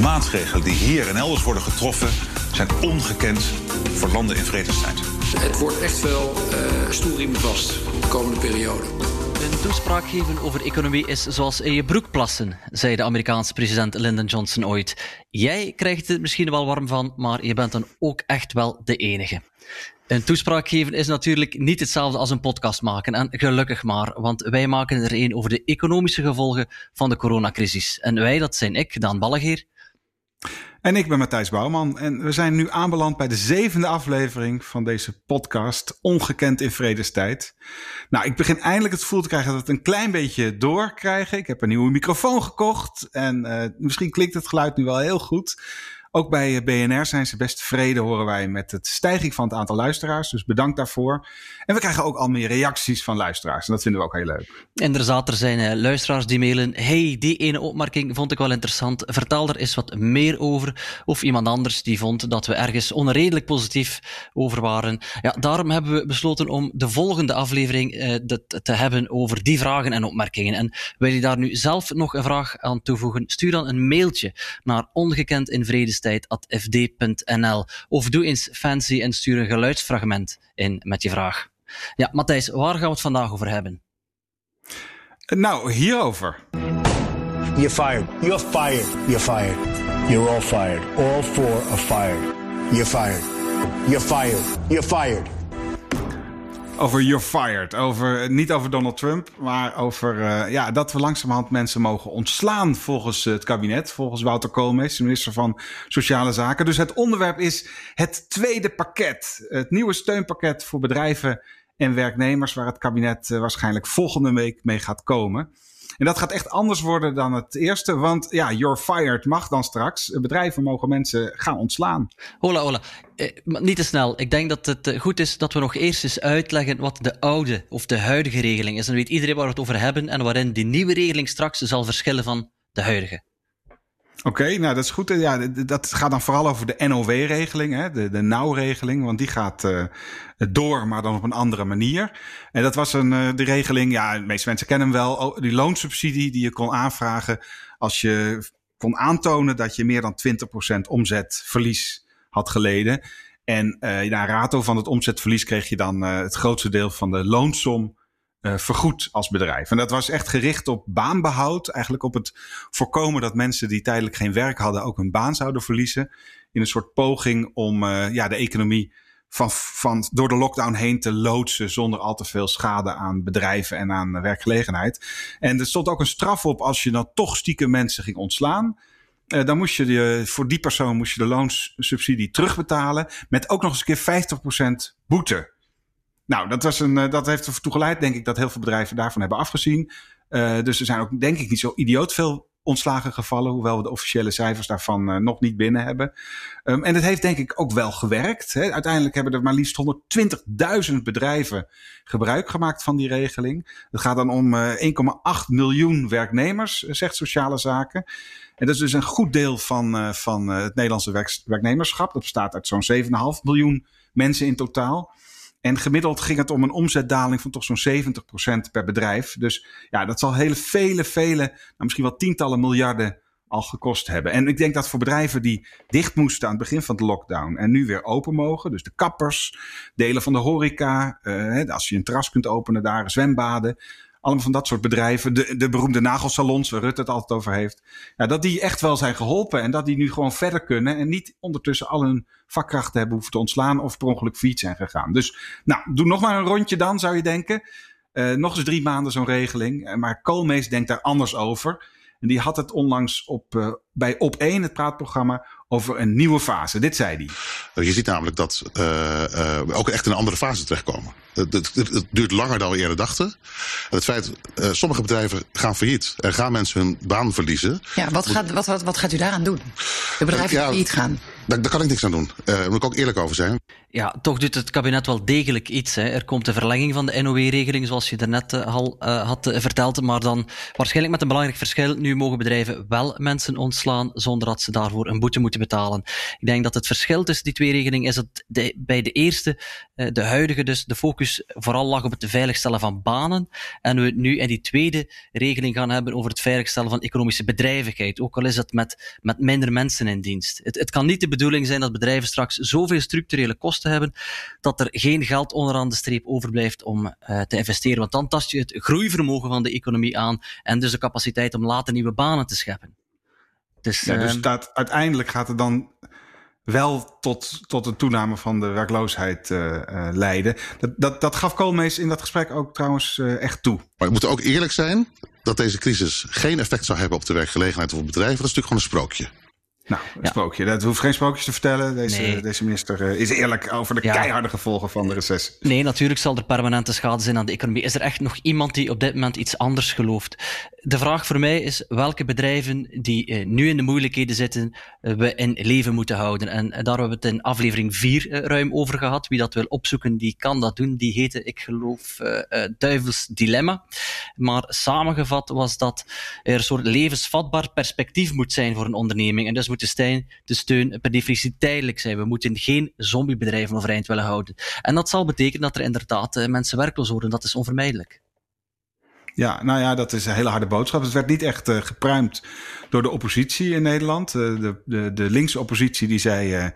Maatregelen die hier en elders worden getroffen zijn ongekend voor landen in vredestijd. Het wordt echt wel uh, stoelriemen vast de komende periode. Een toespraak geven over economie is zoals in je broek plassen, zei de Amerikaanse president Lyndon Johnson ooit. Jij krijgt het misschien wel warm van, maar je bent dan ook echt wel de enige. Een toespraak geven is natuurlijk niet hetzelfde als een podcast maken. En gelukkig maar, want wij maken er een over de economische gevolgen van de coronacrisis. En wij, dat zijn ik, Daan Ballegeer. En ik ben Matthijs Bouwman en we zijn nu aanbeland bij de zevende aflevering van deze podcast Ongekend in Vredestijd. Nou, ik begin eindelijk het gevoel te krijgen dat we het een klein beetje doorkrijgen. Ik heb een nieuwe microfoon gekocht en uh, misschien klinkt het geluid nu wel heel goed. Ook bij eh, BNR zijn ze best tevreden, horen wij, met het stijging van het aantal luisteraars. Dus bedankt daarvoor. En we krijgen ook al meer reacties van luisteraars. En dat vinden we ook heel leuk. Inderdaad, er zijn uh, luisteraars die mailen. Hey, die ene opmerking vond ik wel interessant. Vertel er eens wat meer over. Of iemand anders die vond dat we ergens onredelijk positief over waren. Ja, daarom hebben we besloten om de volgende aflevering uh, de, te hebben over die vragen en opmerkingen. En wil je daar nu zelf nog een vraag aan toevoegen? Stuur dan een mailtje naar ongekend in vrede fd.nl. Of doe eens fancy en stuur een geluidsfragment in met je vraag. Ja, Matthijs, waar gaan we het vandaag over hebben? Nou, hierover. You're fired. You're fired. You're fired. You're all fired. All four are fired. You're fired. You're fired. You're fired over You're Fired. Over, niet over Donald Trump, maar over uh, ja, dat we langzamerhand mensen mogen ontslaan volgens het kabinet. Volgens Wouter Koolmees, de minister van Sociale Zaken. Dus het onderwerp is het tweede pakket. Het nieuwe steunpakket voor bedrijven en werknemers, waar het kabinet uh, waarschijnlijk volgende week mee gaat komen. En dat gaat echt anders worden dan het eerste. Want ja, you're fired mag dan straks. Bedrijven mogen mensen gaan ontslaan. Hola, hola. Eh, niet te snel. Ik denk dat het eh, goed is dat we nog eerst eens uitleggen wat de oude of de huidige regeling is. Dan weet iedereen waar we het over hebben en waarin die nieuwe regeling straks zal verschillen van de huidige. Oké, nou dat is goed. Ja, dat gaat dan vooral over de NOW-regeling, de, de nauwregeling, want die gaat uh, door, maar dan op een andere manier. En dat was een, uh, de regeling, ja, de meeste mensen kennen hem wel, die loonsubsidie die je kon aanvragen als je kon aantonen dat je meer dan 20% omzetverlies had geleden. En uh, na rato van het omzetverlies kreeg je dan het grootste deel van de loonsom uh, vergoed als bedrijf. En dat was echt gericht op baanbehoud. Eigenlijk op het voorkomen dat mensen die tijdelijk geen werk hadden ook hun baan zouden verliezen. In een soort poging om uh, ja, de economie van, van door de lockdown heen te loodsen zonder al te veel schade aan bedrijven en aan werkgelegenheid. En er stond ook een straf op als je dan toch stiekem mensen ging ontslaan. Uh, dan moest je voor die persoon moest je de loonsubsidie terugbetalen. Met ook nog eens een keer 50% boete. Nou, dat, was een, eh, dat heeft ertoe geleid, denk ik, dat heel veel bedrijven daarvan hebben afgezien. Uh, dus er zijn ook, denk ik, niet zo idioot veel ontslagen gevallen, hoewel we de officiële cijfers daarvan uh, nog niet binnen hebben. Um, en het heeft denk ik ook wel gewerkt. Hè. Uiteindelijk hebben er maar liefst 120.000 bedrijven gebruik gemaakt van die regeling. Het gaat dan om uh, 1,8 miljoen werknemers, zegt Sociale Zaken. En dat is dus een goed deel van, van het Nederlandse werk werknemerschap. Dat bestaat uit zo'n 7,5 miljoen mensen in totaal. En gemiddeld ging het om een omzetdaling van toch zo'n 70% per bedrijf. Dus ja, dat zal hele vele, vele, nou misschien wel tientallen miljarden al gekost hebben. En ik denk dat voor bedrijven die dicht moesten aan het begin van de lockdown en nu weer open mogen, dus de kappers, delen van de horeca, uh, als je een terras kunt openen daar, zwembaden, allemaal van dat soort bedrijven. De, de beroemde nagelsalons, waar Rutte het altijd over heeft. Ja, dat die echt wel zijn geholpen. En dat die nu gewoon verder kunnen. En niet ondertussen al hun vakkrachten hebben hoeven te ontslaan. Of per ongeluk fiets zijn gegaan. Dus nou, doe nog maar een rondje dan, zou je denken. Uh, nog eens drie maanden zo'n regeling. Eh, maar Koolmees denkt daar anders over. En die had het onlangs op, uh, bij Op1, het praatprogramma, over een nieuwe fase. Dit zei hij. Je ziet namelijk dat uh, uh, we ook echt in een andere fase terechtkomen. Het, het, het, duurt langer dan we eerder dachten. Het feit, uh, sommige bedrijven gaan failliet. Er gaan mensen hun baan verliezen. Ja, wat gaat, wat, wat, wat gaat u daaraan doen? De bedrijven ja, failliet gaan? Daar, daar, kan ik niks aan doen. Daar moet ik ook eerlijk over zijn. Ja, toch doet het kabinet wel degelijk iets. Hè. Er komt de verlenging van de NOW-regeling, zoals je daarnet uh, al uh, had uh, verteld. Maar dan waarschijnlijk met een belangrijk verschil. Nu mogen bedrijven wel mensen ontslaan zonder dat ze daarvoor een boete moeten betalen. Ik denk dat het verschil tussen die twee regelingen is dat bij de eerste, de huidige dus, de focus vooral lag op het veiligstellen van banen. En we nu in die tweede regeling gaan hebben over het veiligstellen van economische bedrijvigheid. Ook al is het met, met minder mensen in dienst. Het, het kan niet de bedoeling zijn dat bedrijven straks zoveel structurele kosten te hebben, dat er geen geld onderaan de streep overblijft om uh, te investeren. Want dan tast je het groeivermogen van de economie aan en dus de capaciteit om later nieuwe banen te scheppen. Dus, ja, dus dat, uiteindelijk gaat het dan wel tot, tot een toename van de werkloosheid uh, uh, leiden. Dat, dat, dat gaf Koolmees in dat gesprek ook trouwens uh, echt toe. Maar we moeten ook eerlijk zijn dat deze crisis geen effect zou hebben op de werkgelegenheid of op bedrijven. Dat is natuurlijk gewoon een sprookje. Nou, een ja. sprookje. Dat hoeft geen sprookjes te vertellen. Deze, nee. deze minister uh, is eerlijk over de ja. keiharde gevolgen van de recessie. Nee, natuurlijk zal er permanente schade zijn aan de economie. Is er echt nog iemand die op dit moment iets anders gelooft? De vraag voor mij is welke bedrijven die uh, nu in de moeilijkheden zitten, uh, we in leven moeten houden. En daar hebben we het in aflevering 4 ruim over gehad. Wie dat wil opzoeken, die kan dat doen. Die heette, ik geloof, Duivels Dilemma. Maar samengevat was dat er een soort levensvatbaar perspectief moet zijn voor een onderneming. En dus moet de, steun, de steun per definitie tijdelijk zijn. We moeten geen zombiebedrijven overeind willen houden. En dat zal betekenen dat er inderdaad mensen werkloos worden. Dat is onvermijdelijk. Ja, nou ja, dat is een hele harde boodschap. Het werd niet echt uh, gepruimd door de oppositie in Nederland. Uh, de, de, de linkse oppositie die zei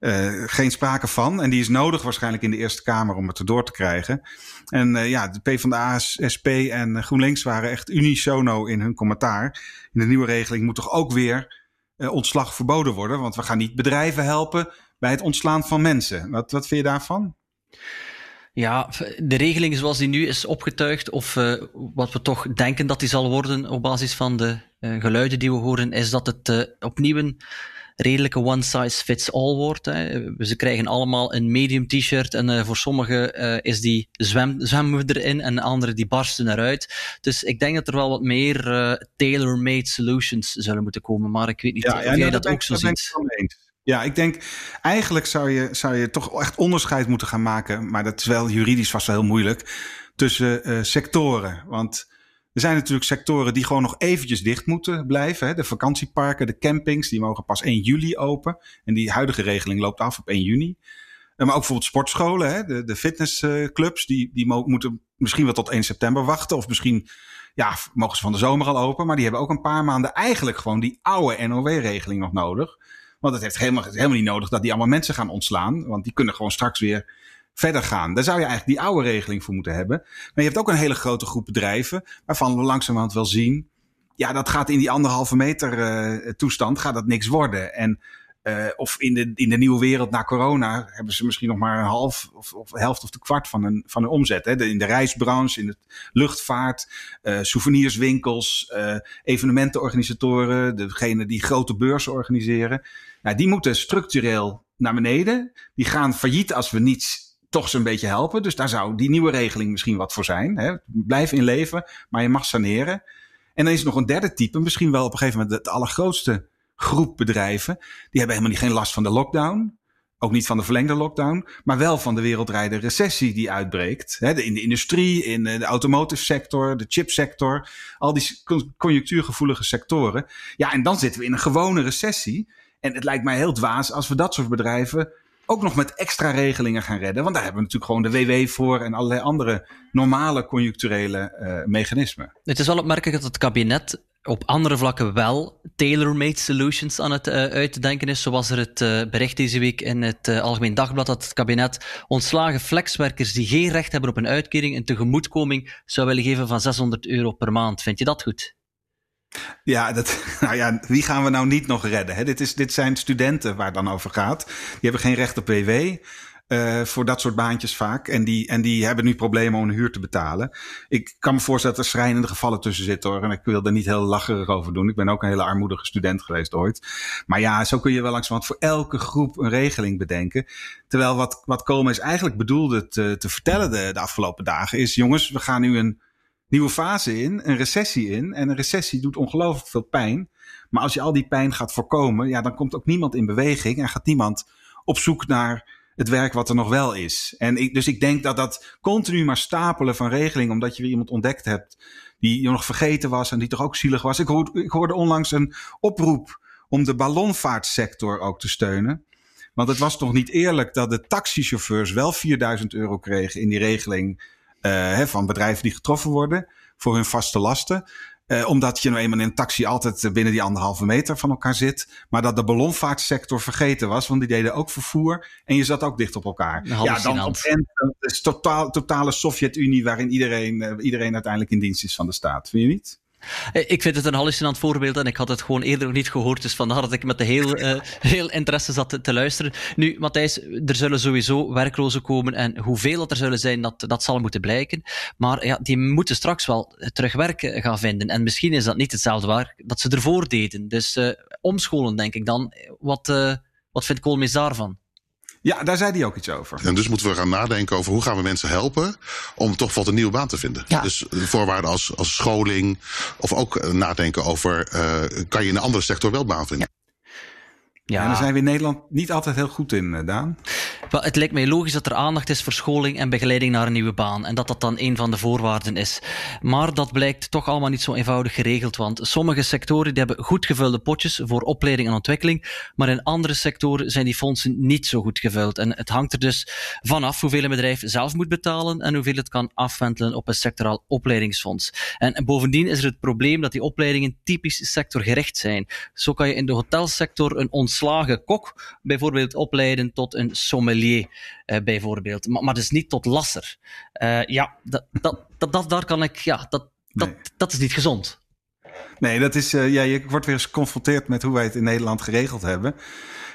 uh, geen sprake van. En die is nodig waarschijnlijk in de Eerste Kamer om het erdoor te krijgen. En ja, de PvdA, SP en GroenLinks waren echt unisono in hun commentaar. In de nieuwe regeling moet toch ook weer ontslag verboden worden. Want we gaan niet bedrijven helpen bij het ontslaan van mensen. Wat, wat vind je daarvan? Ja, de regeling zoals die nu is opgetuigd, of uh, wat we toch denken dat die zal worden op basis van de uh, geluiden die we horen, is dat het uh, opnieuw een redelijke one size fits all wordt. Hè. Ze krijgen allemaal een medium t-shirt en voor sommigen is die zwem, zwemmen we erin en anderen die barsten eruit. Dus ik denk dat er wel wat meer tailor-made solutions zullen moeten komen. Maar ik weet niet ja, of jij dat, dat ook zo ziet. Ja, ik denk eigenlijk zou je, zou je toch echt onderscheid moeten gaan maken. Maar dat is wel juridisch vast wel heel moeilijk. Tussen sectoren. Want er zijn natuurlijk sectoren die gewoon nog eventjes dicht moeten blijven. Hè. De vakantieparken, de campings, die mogen pas 1 juli open. En die huidige regeling loopt af op 1 juni. Maar ook bijvoorbeeld sportscholen, hè. De, de fitnessclubs, die, die moeten misschien wel tot 1 september wachten. Of misschien ja, mogen ze van de zomer al open. Maar die hebben ook een paar maanden eigenlijk gewoon die oude NOW-regeling nog nodig. Want het heeft helemaal, helemaal niet nodig dat die allemaal mensen gaan ontslaan. Want die kunnen gewoon straks weer verder gaan. Daar zou je eigenlijk die oude regeling voor moeten hebben. Maar je hebt ook een hele grote groep bedrijven waarvan we langzamerhand wel zien. Ja, dat gaat in die anderhalve meter uh, toestand gaat dat niks worden. En uh, of in de, in de nieuwe wereld na corona hebben ze misschien nog maar een half of, of helft of de kwart van hun, van hun omzet. Hè? In de reisbranche, in de luchtvaart, uh, souvenirswinkels, evenementenorganisatoren, degene die grote beurzen organiseren. Nou, die moeten structureel naar beneden. Die gaan failliet als we niets toch zo'n beetje helpen. Dus daar zou die nieuwe regeling misschien wat voor zijn. Hè? Blijf in leven, maar je mag saneren. En dan is er nog een derde type, misschien wel op een gegeven moment de allergrootste groep bedrijven. Die hebben helemaal niet geen last van de lockdown. Ook niet van de verlengde lockdown, maar wel van de wereldwijde recessie die uitbreekt. In de industrie, in de automotive sector, de chipsector, al die conjunctuurgevoelige sectoren. Ja, en dan zitten we in een gewone recessie. En het lijkt mij heel dwaas als we dat soort bedrijven ook nog met extra regelingen gaan redden. Want daar hebben we natuurlijk gewoon de WW voor en allerlei andere normale conjuncturele uh, mechanismen. Het is wel opmerkelijk dat het kabinet op andere vlakken wel tailor-made solutions aan het uh, uitdenken is. Zoals er het uh, bericht deze week in het Algemeen Dagblad dat het kabinet ontslagen flexwerkers die geen recht hebben op een uitkering een tegemoetkoming zou willen geven van 600 euro per maand. Vind je dat goed? Ja, dat, nou ja, wie gaan we nou niet nog redden? Hè? Dit, is, dit zijn studenten waar het dan over gaat. Die hebben geen recht op WW. Uh, voor dat soort baantjes vaak. En die, en die hebben nu problemen om een huur te betalen. Ik kan me voorstellen dat er schrijnende gevallen tussen zitten hoor. En ik wil er niet heel lacherig over doen. Ik ben ook een hele armoedige student geweest ooit. Maar ja, zo kun je wel langzamerhand voor elke groep een regeling bedenken. Terwijl wat, wat Komen eigenlijk bedoelde te, te vertellen de, de afgelopen dagen is: jongens, we gaan nu een nieuwe fase in, een recessie in. En een recessie doet ongelooflijk veel pijn. Maar als je al die pijn gaat voorkomen, ja, dan komt ook niemand in beweging en gaat niemand op zoek naar het werk wat er nog wel is. En ik, dus ik denk dat dat continu maar stapelen van regelingen, omdat je weer iemand ontdekt hebt die nog vergeten was en die toch ook zielig was. Ik ik hoorde onlangs een oproep om de ballonvaartsector ook te steunen. Want het was toch niet eerlijk dat de taxichauffeurs wel 4000 euro kregen in die regeling uh, van bedrijven die getroffen worden voor hun vaste lasten. Uh, omdat je nou eenmaal in een taxi altijd binnen die anderhalve meter van elkaar zit. Maar dat de ballonvaartsector vergeten was, want die deden ook vervoer. En je zat ook dicht op elkaar. Ja, dan op het is totaal, totale Sovjet-Unie waarin iedereen, uh, iedereen uiteindelijk in dienst is van de staat. Vind je niet? Eh, ik vind het een hallucinant voorbeeld en ik had het gewoon eerder nog niet gehoord. Dus vandaar dat ik met de heel, uh, heel interesse zat te, te, luisteren. Nu, Matthijs, er zullen sowieso werklozen komen en hoeveel dat er zullen zijn, dat, dat zal moeten blijken. Maar ja, die moeten straks wel terug werk gaan vinden. En misschien is dat niet hetzelfde waar dat ze ervoor deden. Dus omscholen, denk ik dan. Wat, wat vindt Koolmees daarvan? Ja, daar zei hij ook iets over. En dus moeten we gaan nadenken over hoe gaan we mensen helpen om toch wat een nieuwe baan te vinden. Ja. Dus voorwaarden als, als scholing of ook nadenken over uh, kan je in een andere sector wel baan vinden. Ja. Ja. En daar zijn we in Nederland niet altijd heel goed in, eh, Daan. Wel, het lijkt mij logisch dat er aandacht is voor scholing en begeleiding naar een nieuwe baan. En dat dat dan een van de voorwaarden is. Maar dat blijkt toch allemaal niet zo eenvoudig geregeld. Want sommige sectoren die hebben goed gevulde potjes voor opleiding en ontwikkeling. Maar in andere sectoren zijn die fondsen niet zo goed gevuld. En het hangt er dus vanaf hoeveel een bedrijf zelf moet betalen en hoeveel het kan afwentelen op een sectoraal opleidingsfonds. En bovendien is er het probleem dat die opleidingen typisch sectorgericht zijn. Zo kan je in de hotelsector een ons slagen kok bijvoorbeeld opleiden tot een sommelier, uh, bijvoorbeeld. Maar, maar dus niet tot lasser. Uh, ja, dat, dat, dat, dat, daar kan ik, ja, dat, dat, nee. dat is niet gezond. Nee, dat is, uh, ja, je wordt weer eens geconfronteerd met hoe wij het in Nederland geregeld hebben.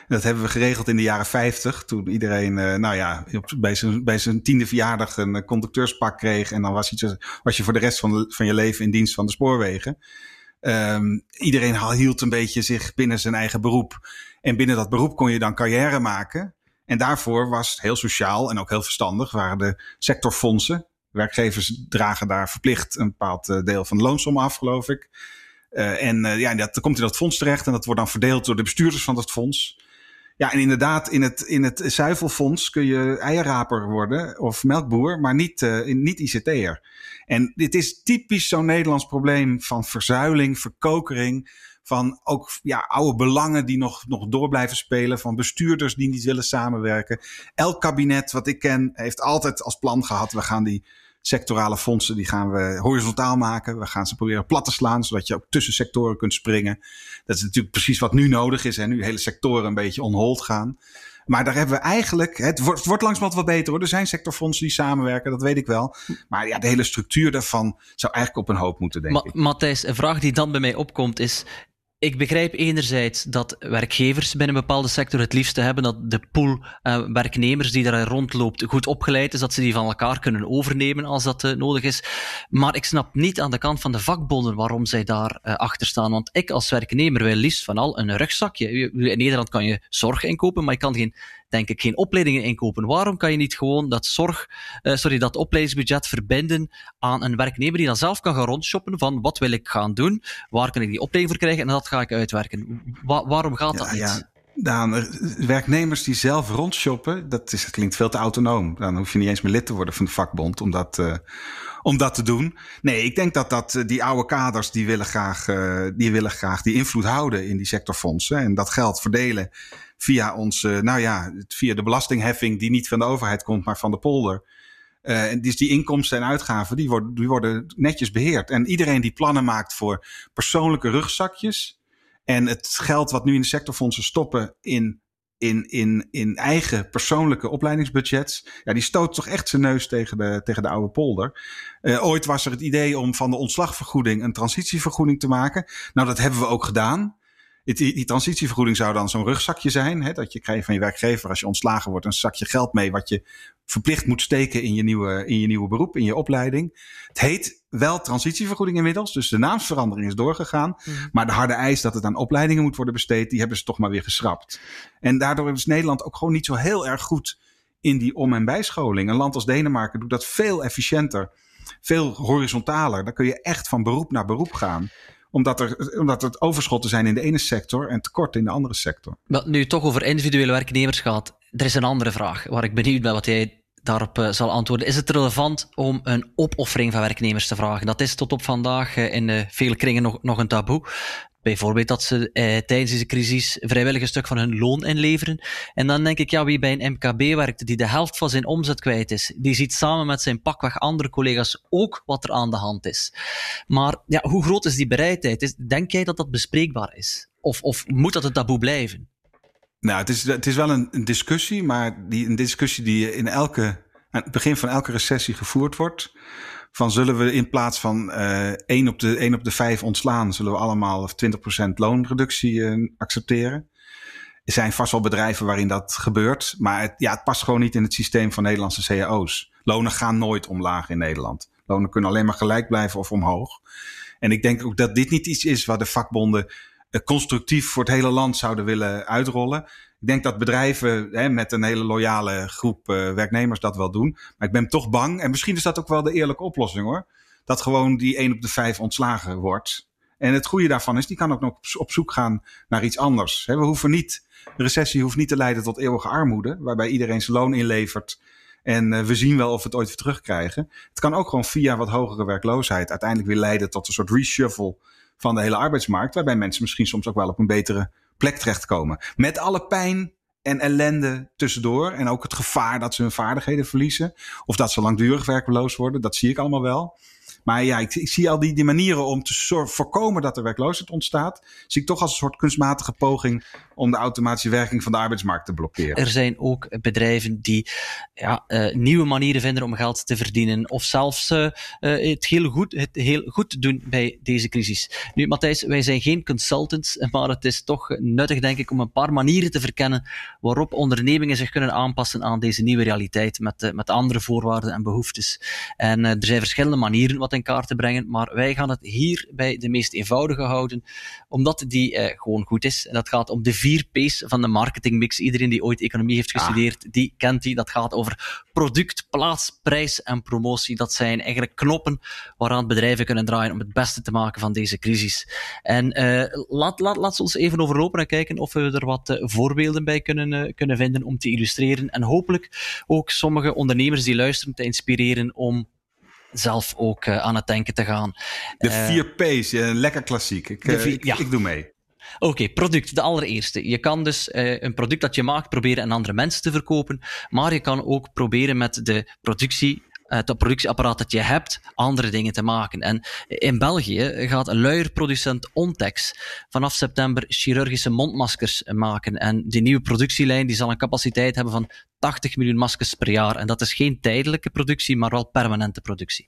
Dat hebben we geregeld in de jaren 50, toen iedereen, uh, nou ja, bij zijn, bij zijn tiende verjaardag een conducteurspak kreeg. En dan was, iets, was je voor de rest van, van je leven in dienst van de spoorwegen. Um, iedereen hield een beetje zich binnen zijn eigen beroep. En binnen dat beroep kon je dan carrière maken. En daarvoor was het heel sociaal en ook heel verstandig, waren de sectorfondsen. Werkgevers dragen daar verplicht een bepaald eh, deel van de loonsom af, geloof ik. Uh, en uh, ja, dat komt in dat fonds terecht en dat wordt dan verdeeld door de bestuurders van dat fonds. Ja, en inderdaad, in het, in het zuivelfonds kun je eierraper worden of melkboer, maar niet, uh, niet ICT'er. En dit is typisch zo'n Nederlands probleem van verzuiling, verkokering van ook ja, oude belangen die nog, nog door blijven spelen, van bestuurders die niet willen samenwerken. Elk kabinet wat ik ken heeft altijd als plan gehad, we gaan die sectorale fondsen, die gaan we horizontaal maken. We gaan ze proberen plat te slaan, zodat je ook tussen sectoren kunt springen. Dat is natuurlijk precies wat nu nodig is. En nu hele sectoren een beetje on hold gaan. Maar daar hebben we eigenlijk. Het wordt, het wordt langzamerhand wat beter hoor. Er zijn sectorfondsen die samenwerken, dat weet ik wel. Maar ja, de hele structuur daarvan zou eigenlijk op een hoop moeten denken. Ma Matthijs, een vraag die dan bij mij opkomt is: ik begrijp enerzijds dat werkgevers binnen een bepaalde sector het liefste hebben dat de pool uh, werknemers die daar rondloopt goed opgeleid is, dat ze die van elkaar kunnen overnemen als dat uh, nodig is. Maar ik snap niet aan de kant van de vakbonden waarom zij daar uh, achter staan. Want ik als werknemer wil liefst van al een rugzakje. In Nederland kan je zorg inkopen, maar je kan geen denk ik, geen opleidingen inkopen. Waarom kan je niet gewoon dat zorg, uh, sorry, dat opleidingsbudget verbinden aan een werknemer die dan zelf kan gaan rondshoppen van wat wil ik gaan doen, waar kan ik die opleiding voor krijgen en dat ga ik uitwerken. Wa waarom gaat dat ja, niet? Ja. Daan, werknemers die zelf rondshoppen, dat, is, dat klinkt veel te autonoom. Dan hoef je niet eens meer lid te worden van de vakbond om dat, uh, om dat te doen. Nee, ik denk dat, dat die oude kaders, die willen, graag, uh, die willen graag die invloed houden in die sectorfondsen. En dat geld verdelen via onze, nou ja, via de belastingheffing die niet van de overheid komt, maar van de polder. Uh, en dus die inkomsten en uitgaven, die worden, die worden netjes beheerd. En iedereen die plannen maakt voor persoonlijke rugzakjes en het geld wat nu in de sectorfondsen stoppen in, in, in, in eigen persoonlijke opleidingsbudgets, ja, die stoot toch echt zijn neus tegen de, tegen de oude polder. Uh, ooit was er het idee om van de ontslagvergoeding een transitievergoeding te maken. Nou, dat hebben we ook gedaan. Die, die transitievergoeding zou dan zo'n rugzakje zijn. Hè, dat je krijgt van je werkgever als je ontslagen wordt een zakje geld mee wat je verplicht moet steken in je nieuwe, in je nieuwe beroep, in je opleiding. Het heet wel transitievergoeding inmiddels, dus de naamsverandering is doorgegaan. Mm. Maar de harde eis dat het aan opleidingen moet worden besteed, die hebben ze toch maar weer geschrapt. En daardoor is Nederland ook gewoon niet zo heel erg goed in die om- en bijscholing. Een land als Denemarken doet dat veel efficiënter, veel horizontaler. Daar kun je echt van beroep naar beroep gaan omdat er, omdat het overschotten zijn in de ene sector en tekorten in de andere sector. Wat nu toch over individuele werknemers gaat. Er is een andere vraag waar ik benieuwd ben wat jij daarop uh, zal antwoorden. Is het relevant om een opoffering van werknemers te vragen? Dat is tot op vandaag uh, in uh, vele kringen nog, nog een taboe. Bijvoorbeeld dat ze eh, tijdens deze crisis vrijwillig een stuk van hun loon inleveren. En dan denk ik, ja, wie bij een MKB werkt, die de helft van zijn omzet kwijt is, die ziet samen met zijn pakweg andere collega's ook wat er aan de hand is. Maar ja, hoe groot is die bereidheid? Denk jij dat dat bespreekbaar is? Of, of moet dat een taboe blijven? Nou, het is, het is wel een, een discussie, maar die, een discussie die in elke, aan het begin van elke recessie gevoerd wordt. Van zullen we in plaats van uh, 1, op de, 1 op de 5 ontslaan, zullen we allemaal 20% loonreductie uh, accepteren? Er zijn vast wel bedrijven waarin dat gebeurt, maar het, ja, het past gewoon niet in het systeem van Nederlandse cao's. Lonen gaan nooit omlaag in Nederland. Lonen kunnen alleen maar gelijk blijven of omhoog. En ik denk ook dat dit niet iets is waar de vakbonden constructief voor het hele land zouden willen uitrollen. Ik denk dat bedrijven hè, met een hele loyale groep uh, werknemers dat wel doen. Maar ik ben toch bang, en misschien is dat ook wel de eerlijke oplossing hoor, dat gewoon die 1 op de 5 ontslagen wordt. En het goede daarvan is, die kan ook nog op zoek gaan naar iets anders. We hoeven niet, de recessie hoeft niet te leiden tot eeuwige armoede, waarbij iedereen zijn loon inlevert. En uh, we zien wel of we het ooit weer terugkrijgen. Het kan ook gewoon via wat hogere werkloosheid uiteindelijk weer leiden tot een soort reshuffle van de hele arbeidsmarkt. Waarbij mensen misschien soms ook wel op een betere plek terechtkomen. Met alle pijn en ellende tussendoor. En ook het gevaar dat ze hun vaardigheden verliezen. Of dat ze langdurig werkloos worden. Dat zie ik allemaal wel. Maar ja, ik, zie al die, die manieren om te voorkomen dat er werkloosheid ontstaat. Zie ik toch als een soort kunstmatige poging om de automatische werking van de arbeidsmarkt te blokkeren. Er zijn ook bedrijven die ja, uh, nieuwe manieren vinden om geld te verdienen. Of zelfs uh, uh, het, heel goed, het heel goed doen bij deze crisis. Nu, Matthijs, wij zijn geen consultants, maar het is toch nuttig, denk ik, om een paar manieren te verkennen waarop ondernemingen zich kunnen aanpassen aan deze nieuwe realiteit met, met andere voorwaarden en behoeftes. En er zijn verschillende manieren wat in kaart te brengen, maar wij gaan het hier bij de meest eenvoudige houden, omdat die gewoon goed is. En dat gaat om de vier P's van de marketingmix. Iedereen die ooit economie heeft gestudeerd, ah. die kent die. Dat gaat over product, plaats, prijs en promotie. Dat zijn eigenlijk knoppen waaraan bedrijven kunnen draaien om het beste te maken van deze crisis. En uh, laat, laat, laat ons even overlopen en kijken of we er wat uh, voorbeelden bij kunnen, uh, kunnen vinden om te illustreren. En hopelijk ook sommige ondernemers die luisteren te inspireren om zelf ook aan het denken te gaan. De vier P's, lekker klassiek. Ik, vier, ik, ja. ik doe mee. Oké, okay, product, de allereerste. Je kan dus uh, een product dat je maakt proberen aan andere mensen te verkopen, maar je kan ook proberen met de productie het productieapparaat dat je hebt, andere dingen te maken. En in België gaat een luierproducent Ontex vanaf september chirurgische mondmaskers maken. En die nieuwe productielijn die zal een capaciteit hebben van 80 miljoen maskers per jaar. En dat is geen tijdelijke productie, maar wel permanente productie.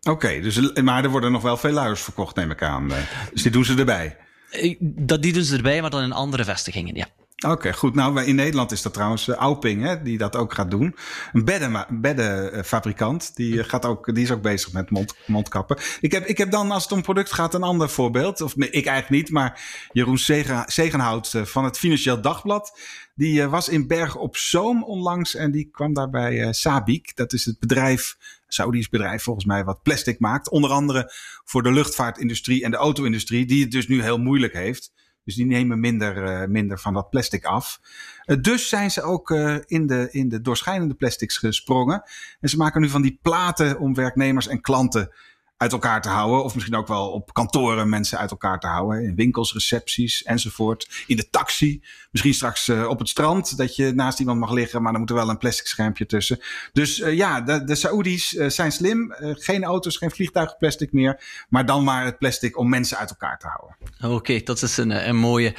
Oké, okay, dus, maar er worden nog wel veel luiers verkocht, neem ik aan. Dus die doen ze erbij. Eh, dat, die doen ze erbij, maar dan in andere vestigingen, ja. Oké, goed. Nou, in Nederland is dat trouwens uh, Auping, hè, die dat ook gaat doen. Een bedden, beddenfabrikant, die, uh, gaat ook, die is ook bezig met mond, mondkappen. Ik heb, ik heb dan, als het om product gaat, een ander voorbeeld. Of ik eigenlijk niet, maar Jeroen Zegenhout uh, van het Financieel Dagblad. Die was in Berg op Zoom onlangs en die kwam daar bij Sabic. Dat is het bedrijf Saudisch bedrijf volgens mij wat plastic maakt. Onder andere voor de luchtvaartindustrie en de auto-industrie, die het dus nu heel moeilijk heeft. Dus die nemen minder, uh, minder van dat plastic af. Uh, dus zijn ze ook uh, in, de, in de doorschijnende plastics gesprongen. En ze maken nu van die platen om werknemers en klanten uit elkaar te houden. Of misschien ook wel op kantoren mensen uit elkaar te houden. In winkels, recepties enzovoort. In de taxi. Misschien straks uh, op het strand dat je naast iemand mag liggen. Maar dan moet er wel een plastic schermpje tussen. Dus uh, ja, de, de Saoedi's uh, zijn slim. geen auto's, geen vliegtuigplastic meer. Maar dan maar het plastic om mensen uit elkaar te houden. Oké, dat is een, een mooie.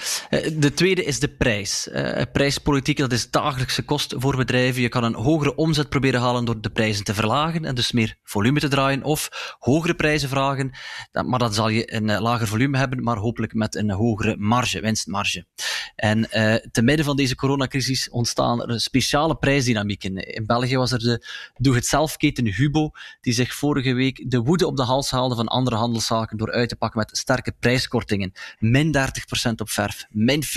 de tweede is de prijs. prijspolitiek, dat is dagelijkse kost voor bedrijven. Je kan een hogere omzet proberen halen door de prijzen te verlagen. En dus meer volume te draaien. Of hogere prijzen vragen, maar dan zal je een eh, lager volume hebben, maar hopelijk met een hogere marge, winstmarge. En uh, te midden van deze coronacrisis ontstaan er speciale prijsdynamieken. In België was er de doe-het-zelf-keten Hubo, die zich vorige week de woede op de hals haalde van andere handelszaken door uit te pakken met sterke prijskortingen. Min 30% op verf, min 40%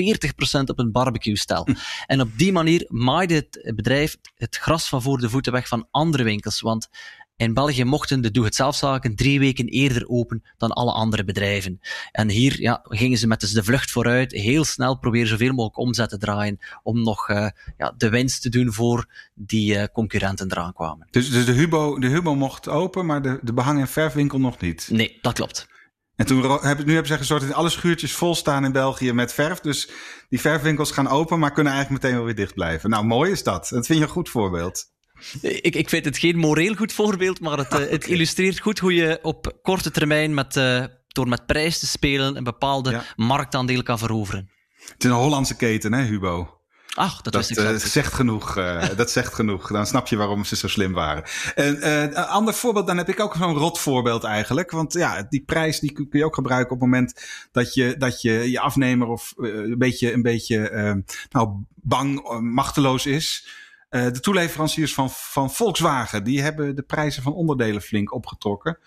op een barbecue-stel. En op die manier maaide het bedrijf het gras van voor de voeten weg van andere winkels, want In België mochten de doe-het-zelfzaken drie weken eerder open dan alle andere bedrijven. En hier ja, gingen ze met dus de vlucht vooruit, heel snel proberen zoveel mogelijk omzet te draaien om nog uh, ja, de winst te doen voor die uh, concurrenten eraan kwamen. Dus, dus de, Hubo, de Hubo mocht open, maar de, de behang- en verfwinkel nog niet? Nee, dat klopt. En toen nu hebben ze gezorgd dat alle schuurtjes vol staan in België met verf. Dus die verfwinkels gaan open, maar kunnen eigenlijk meteen wel weer dicht blijven. Nou, mooi is dat. Dat vind je een goed voorbeeld. Ik, ik vind het geen moreel goed voorbeeld, maar het, okay. het illustreert goed hoe je op korte termijn met, uh, door met prijs te spelen een bepaalde ja. marktaandeel kan veroveren. Het is een Hollandse keten, hè, Hubo? Ach, dat, dat uh, zegt genoeg. Uh, dat zegt genoeg. Dan snap je waarom ze zo slim waren. En uh, een ander voorbeeld, dan heb ik ook zo'n rot voorbeeld eigenlijk. Want ja, die prijs die kun je ook gebruiken op het moment dat je dat je, je afnemer of een beetje, een beetje nou, bang, machteloos is. De toeleveranciers van, van Volkswagen, die hebben de prijzen van onderdelen flink opgetrokken.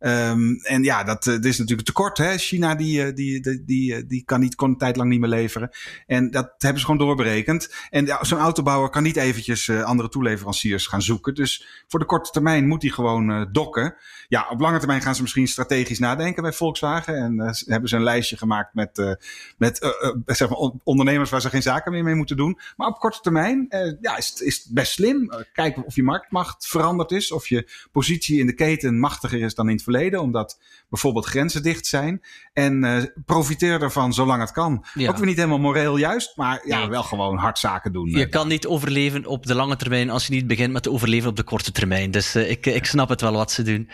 Um, en ja, dat, dat is natuurlijk tekort. Hè? China die, die, die, die, die kan, niet, kon een tijd lang niet meer leveren. En dat hebben ze gewoon doorberekend. En zo'n autobouwer kan niet eventjes andere toeleveranciers gaan zoeken. Dus voor de korte termijn moet hij gewoon uh, dokken. Ja, op lange termijn gaan ze misschien strategisch nadenken bij Volkswagen. En hebben ze een lijstje gemaakt met, met zeg maar ondernemers waar ze geen zaken meer mee moeten doen. Maar op korte termijn ja, is, het, is het best slim. kijken of je marktmacht veranderd is. Of je positie in de keten machtiger is dan in het verleden, omdat bijvoorbeeld grenzen dicht zijn. En uh, profiteer ervan zolang het kan. Ja. Ook weer niet helemaal moreel juist, maar ja, nee. wel gewoon hard zaken doen. Je kan niet overleven op de lange termijn als je niet begint met te overleven op de korte termijn. Dus uh, ik, ik snap het wel wat ze doen.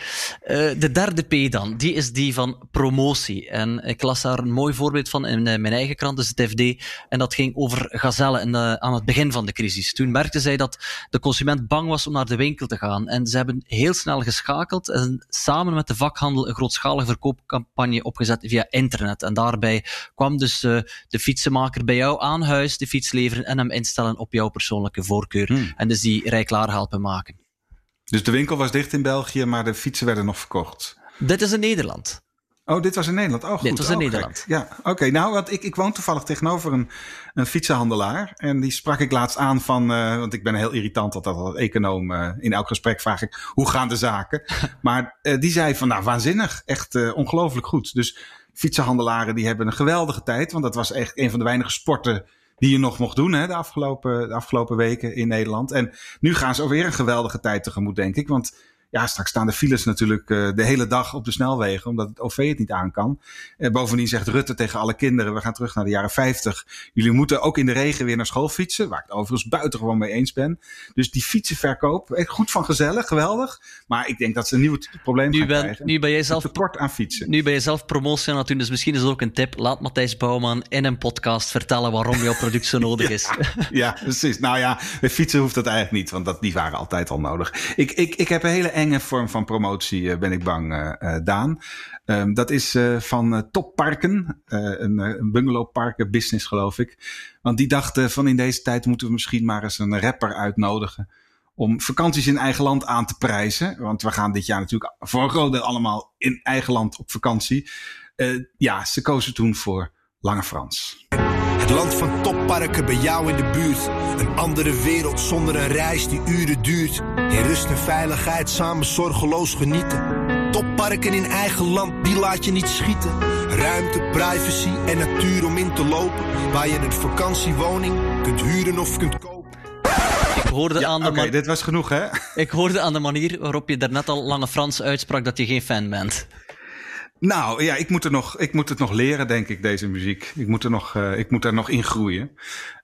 De derde P dan, die is die van promotie. En ik las daar een mooi voorbeeld van in mijn eigen krant, dus het FD. En dat ging over gazellen de, aan het begin van de crisis. Toen merkten zij dat de consument bang was om naar de winkel te gaan. En ze hebben heel snel geschakeld en samen met de vakhandel een grootschalige verkoopcampagne opgezet via internet. En daarbij kwam dus uh, de fietsenmaker bij jou aan huis de fiets leveren en hem instellen op jouw persoonlijke voorkeur. Hmm. En dus die rij klaar helpen maken. Dus de winkel was dicht in België, maar de fietsen werden nog verkocht? Dit is in Nederland. Oh, dit was in Nederland. Oh, goed. Dit was in oh, Nederland. Ja, oké. Okay. Nou, wat, ik, ik woon toevallig tegenover een, een fietsenhandelaar. En die sprak ik laatst aan van, uh, want ik ben heel irritant altijd als econoom. Uh, in elk gesprek vraag ik, hoe gaan de zaken? maar uh, die zei van, nou, waanzinnig. Echt ongelooflijk goed. Dus fietsenhandelaren die hebben een geweldige tijd. Want dat was echt een van de weinige sporten die je nog mocht doen hè, de, afgelopen, de afgelopen weken in Nederland. En nu gaan ze alweer een geweldige tijd tegemoet, denk ik. Want ja, straks staan de files natuurlijk uh, de hele dag op de snelwegen, omdat het OV het niet aan kan. Uh, bovendien zegt Rutte tegen alle kinderen, we gaan terug naar de jaren 50. Jullie moeten ook in de regen weer naar school fietsen, waar ik het overigens buitengewoon mee eens ben. Dus die fietsenverkoop, echt goed van gezellig, geweldig. Maar ik denk dat ze een nieuw probleem nu gaan ben, krijgen. Nu ben je zelf tekort aan fietsen. Nu ben je zelf promotie aan het doen, dus misschien is het ook een tip. Laat Matthijs Bouwman in een podcast vertellen waarom jouw product zo nodig is. ja, precies. Nou ja, met fietsen hoeft dat eigenlijk niet, want dat, die waren altijd al nodig. Ik, ik, ik heb een hele vorm van promotie, ben ik bang, uh, Daan. Um, dat is van Topparken, een, een bungalowparken business geloof ik. Want die dachten van in deze tijd moeten we misschien maar eens een rapper uitnodigen om vakanties in eigen land aan te prijzen. Want we gaan dit jaar natuurlijk voor een groot deel allemaal in eigen land op vakantie. ja, ze kozen toen voor Lange Frans. Het land van topparken bij jou in de buurt. Een andere wereld zonder een reis die uren duurt. In rust en veiligheid samen zorgeloos genieten. Topparken in eigen land, die laat je niet schieten. Ruimte, privacy en natuur om in te lopen. Waar je een vakantiewoning kunt huren of kunt kopen. Ik hoorde Ja, aan de oké, man- dit was genoeg hè? Ik hoorde aan de manier waarop je daarnet al Lange Frans uitsprak dat je geen fan bent. Nou ja, ik moet, er nog, ik moet het nog leren, denk ik, deze muziek. Ik moet er nog, uh, ik moet er nog in groeien.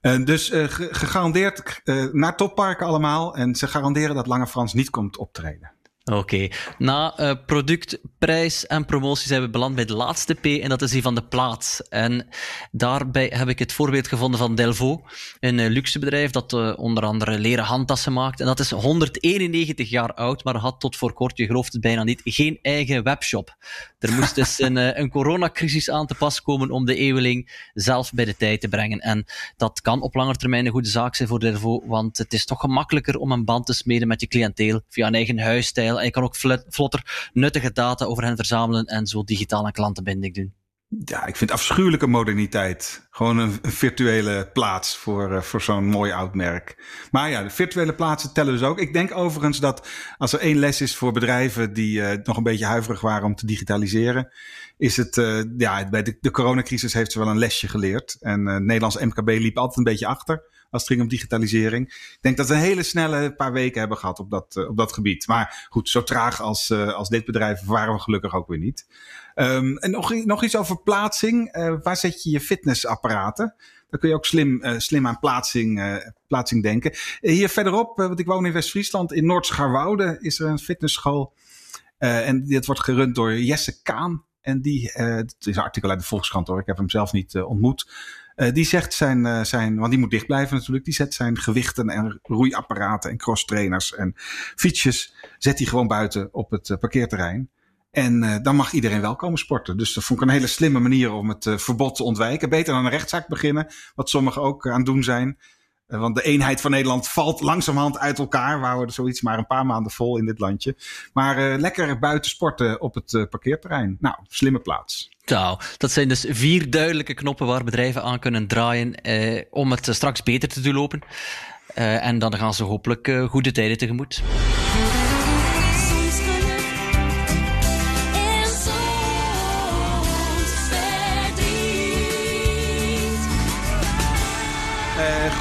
Uh, dus ge gegarandeerd naar topparken allemaal. En ze garanderen dat Lange Frans niet komt optreden. Oké, na uh, product, prijs en promotie zijn we beland bij de laatste P en dat is die van de plaats. En daarbij heb ik het voorbeeld gevonden van Delvaux, een uh, luxebedrijf dat uh, onder andere leren handtassen maakt. En dat is 191 jaar oud, maar had tot voor kort, je gelooft het bijna niet, geen eigen webshop. Er moest dus een, een coronacrisis aan te pas komen om de eeuweling zelf bij de tijd te brengen. En dat kan op lange termijn een goede zaak zijn voor Delvaux, want het is toch gemakkelijker om een band te smeden met je cliënteel via een eigen huisstijl. En kan ook vlotter nuttige data over hen verzamelen en zo digitaal een klantenbinding doen. Ja, ik vind afschuwelijke moderniteit. Gewoon een, virtuele plaats voor, uh, voor zo'n mooi oud merk. Maar ja, de virtuele plaatsen tellen dus ook. Ik denk overigens dat als er één les is voor bedrijven die uh, nog een beetje huiverig waren om te digitaliseren, is het, uh, ja, bij de, de coronacrisis heeft ze wel een lesje geleerd. En Nederlands MKB liep altijd een beetje achter als het ging om digitalisering. Ik denk dat we een hele snelle paar weken hebben gehad op dat, op dat gebied. Maar goed, zo traag als, als dit bedrijf waren we gelukkig ook weer niet. Um, en nog, nog iets over plaatsing. Uh, waar zet je je fitnessapparaten? Dan kun je ook slim, slim aan plaatsing, plaatsing denken. hier verderop, want ik woon in West-Friesland, in Noord-Scharwoude is er een fitnessschool. en dit wordt gerund door Jesse Kaan. En die, het is een artikel uit de Volkskrant hoor, ik heb hem zelf niet ontmoet. Die zegt zijn, zijn, want die moet dicht blijven natuurlijk, die zet zijn gewichten en roeiapparaten en crosstrainers en fietsjes, zet hij gewoon buiten op het parkeerterrein. En dan mag iedereen wel komen sporten. Dus dat vond ik een hele slimme manier om het verbod te ontwijken. Beter dan een rechtszaak beginnen, wat sommigen ook aan het doen zijn. Uh, want de eenheid van Nederland valt langzamerhand uit elkaar. We houden zoiets maar een paar maanden vol in dit landje. Maar lekker buiten sporten op het parkeerterrein. Nou, slimme plaats. Nou, dat zijn dus vier duidelijke knoppen waar bedrijven aan kunnen draaien om het straks beter te doen lopen. en dan gaan ze hopelijk goede tijden tegemoet.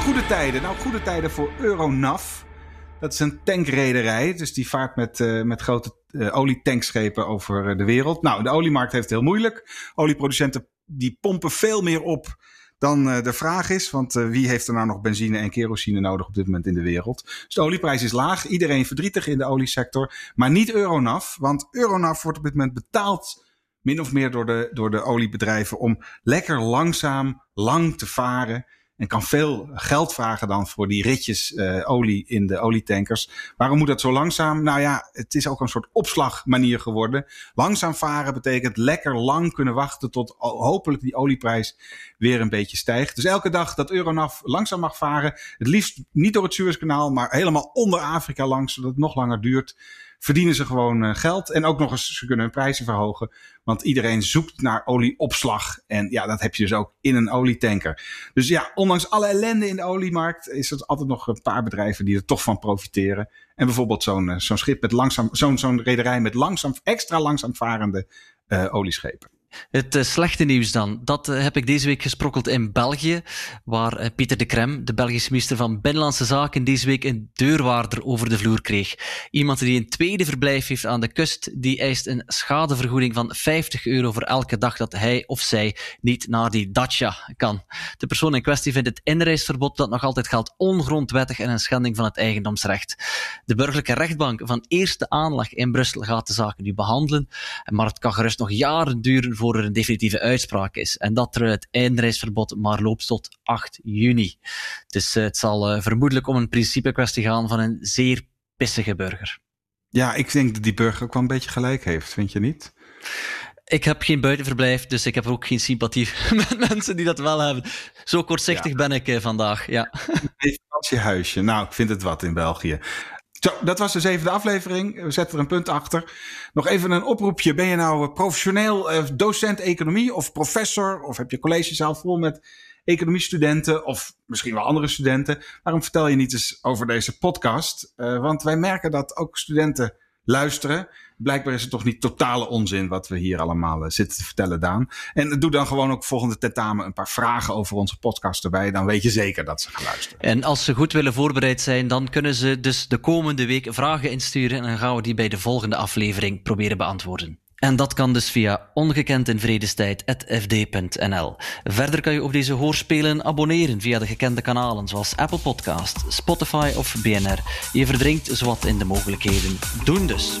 Goede tijden. Nou, goede tijden voor Euronav. Dat is een tankrederij. Dus die vaart met, uh, met grote uh, olietankschepen over de wereld. Nou, de oliemarkt heeft het heel moeilijk. Olieproducenten die pompen veel meer op dan de vraag is. Want wie heeft er nou nog benzine en kerosine nodig op dit moment in de wereld? Dus de olieprijs is laag. Iedereen verdrietig in de oliesector. Maar niet Euronav. Want Euronav wordt op dit moment betaald min of meer door de, door de oliebedrijven om lekker langzaam, lang te varen. En kan veel geld vragen dan voor die ritjes uh, olie in de olietankers. Waarom moet dat zo langzaam? Nou ja, het is ook een soort opslagmanier geworden. Langzaam varen betekent lekker lang kunnen wachten tot hopelijk die olieprijs weer een beetje stijgt. Dus elke dag dat Euronav langzaam mag varen, het liefst niet door het Suezkanaal, maar helemaal onder Afrika langs, zodat het nog langer duurt verdienen ze gewoon uh, geld. En ook nog eens, ze kunnen hun prijzen verhogen. Want iedereen zoekt naar olieopslag. En ja, dat heb je dus ook in een olietanker. Dus ja, ondanks alle ellende in de oliemarkt is er altijd nog een paar bedrijven die er toch van profiteren. En bijvoorbeeld zo'n uh, zo'n schip met langzaam, zo'n zo'n rederij met langzaam, extra langzaam varende uh, olieschepen. Het uh, slechte nieuws dan, dat uh, heb ik deze week gesprokkeld in België, waar uh, Pieter de Krem, de Belgische minister van Binnenlandse Zaken, deze week een deurwaarder over de vloer kreeg. Iemand die een tweede verblijf heeft aan de kust, die eist een schadevergoeding van 50 euro voor elke dag dat hij of zij niet naar die dacha kan. De persoon in kwestie vindt het inreisverbod dat nog altijd geldt ongrondwettig en een schending van het eigendomsrecht. De burgerlijke rechtbank van eerste aanleg in Brussel gaat de zaken nu behandelen, maar het kan gerust nog jaren duren voor er een definitieve uitspraak is. En dat er het eindreisverbod maar loopt tot 8 juni. Dus uh, het zal uh, vermoedelijk om een principe kwestie gaan van een zeer pissige burger. Ja, ik denk dat die burger ook wel een beetje gelijk heeft, vind je niet? Ik heb geen buitenverblijf, dus ik heb ook geen sympathie met mensen die dat wel hebben. Zo kortzichtig ja. ben ik uh, vandaag, ja. Een vakantiehuisje. Nou, ik vind het wat in België. Zo, dat was de zevende aflevering. We zetten er een punt achter. Nog even een oproepje. Ben je nou professioneel uh, docent economie of professor? Of heb je collegezaal vol met economiestudenten of misschien wel andere studenten? Waarom vertel je niet eens over deze podcast? Uh, want wij merken dat ook studenten luisteren. Blijkbaar is het toch niet totale onzin wat we hier allemaal uh, zitten te vertellen, Daan. En doe dan gewoon ook volgende tentamen een paar vragen over onze podcast erbij. Dan weet je zeker dat ze gaan luisteren. En als ze goed willen voorbereid zijn, dan kunnen ze dus de komende week vragen insturen. En dan gaan we die bij de volgende aflevering proberen beantwoorden. En dat kan dus via ongekendinvredestijd.fd.nl. Verder kan je op deze hoorspelen abonneren via de gekende kanalen zoals Apple Podcast, Spotify of BNR. Je verdrinkt zowat in de mogelijkheden. Doen dus!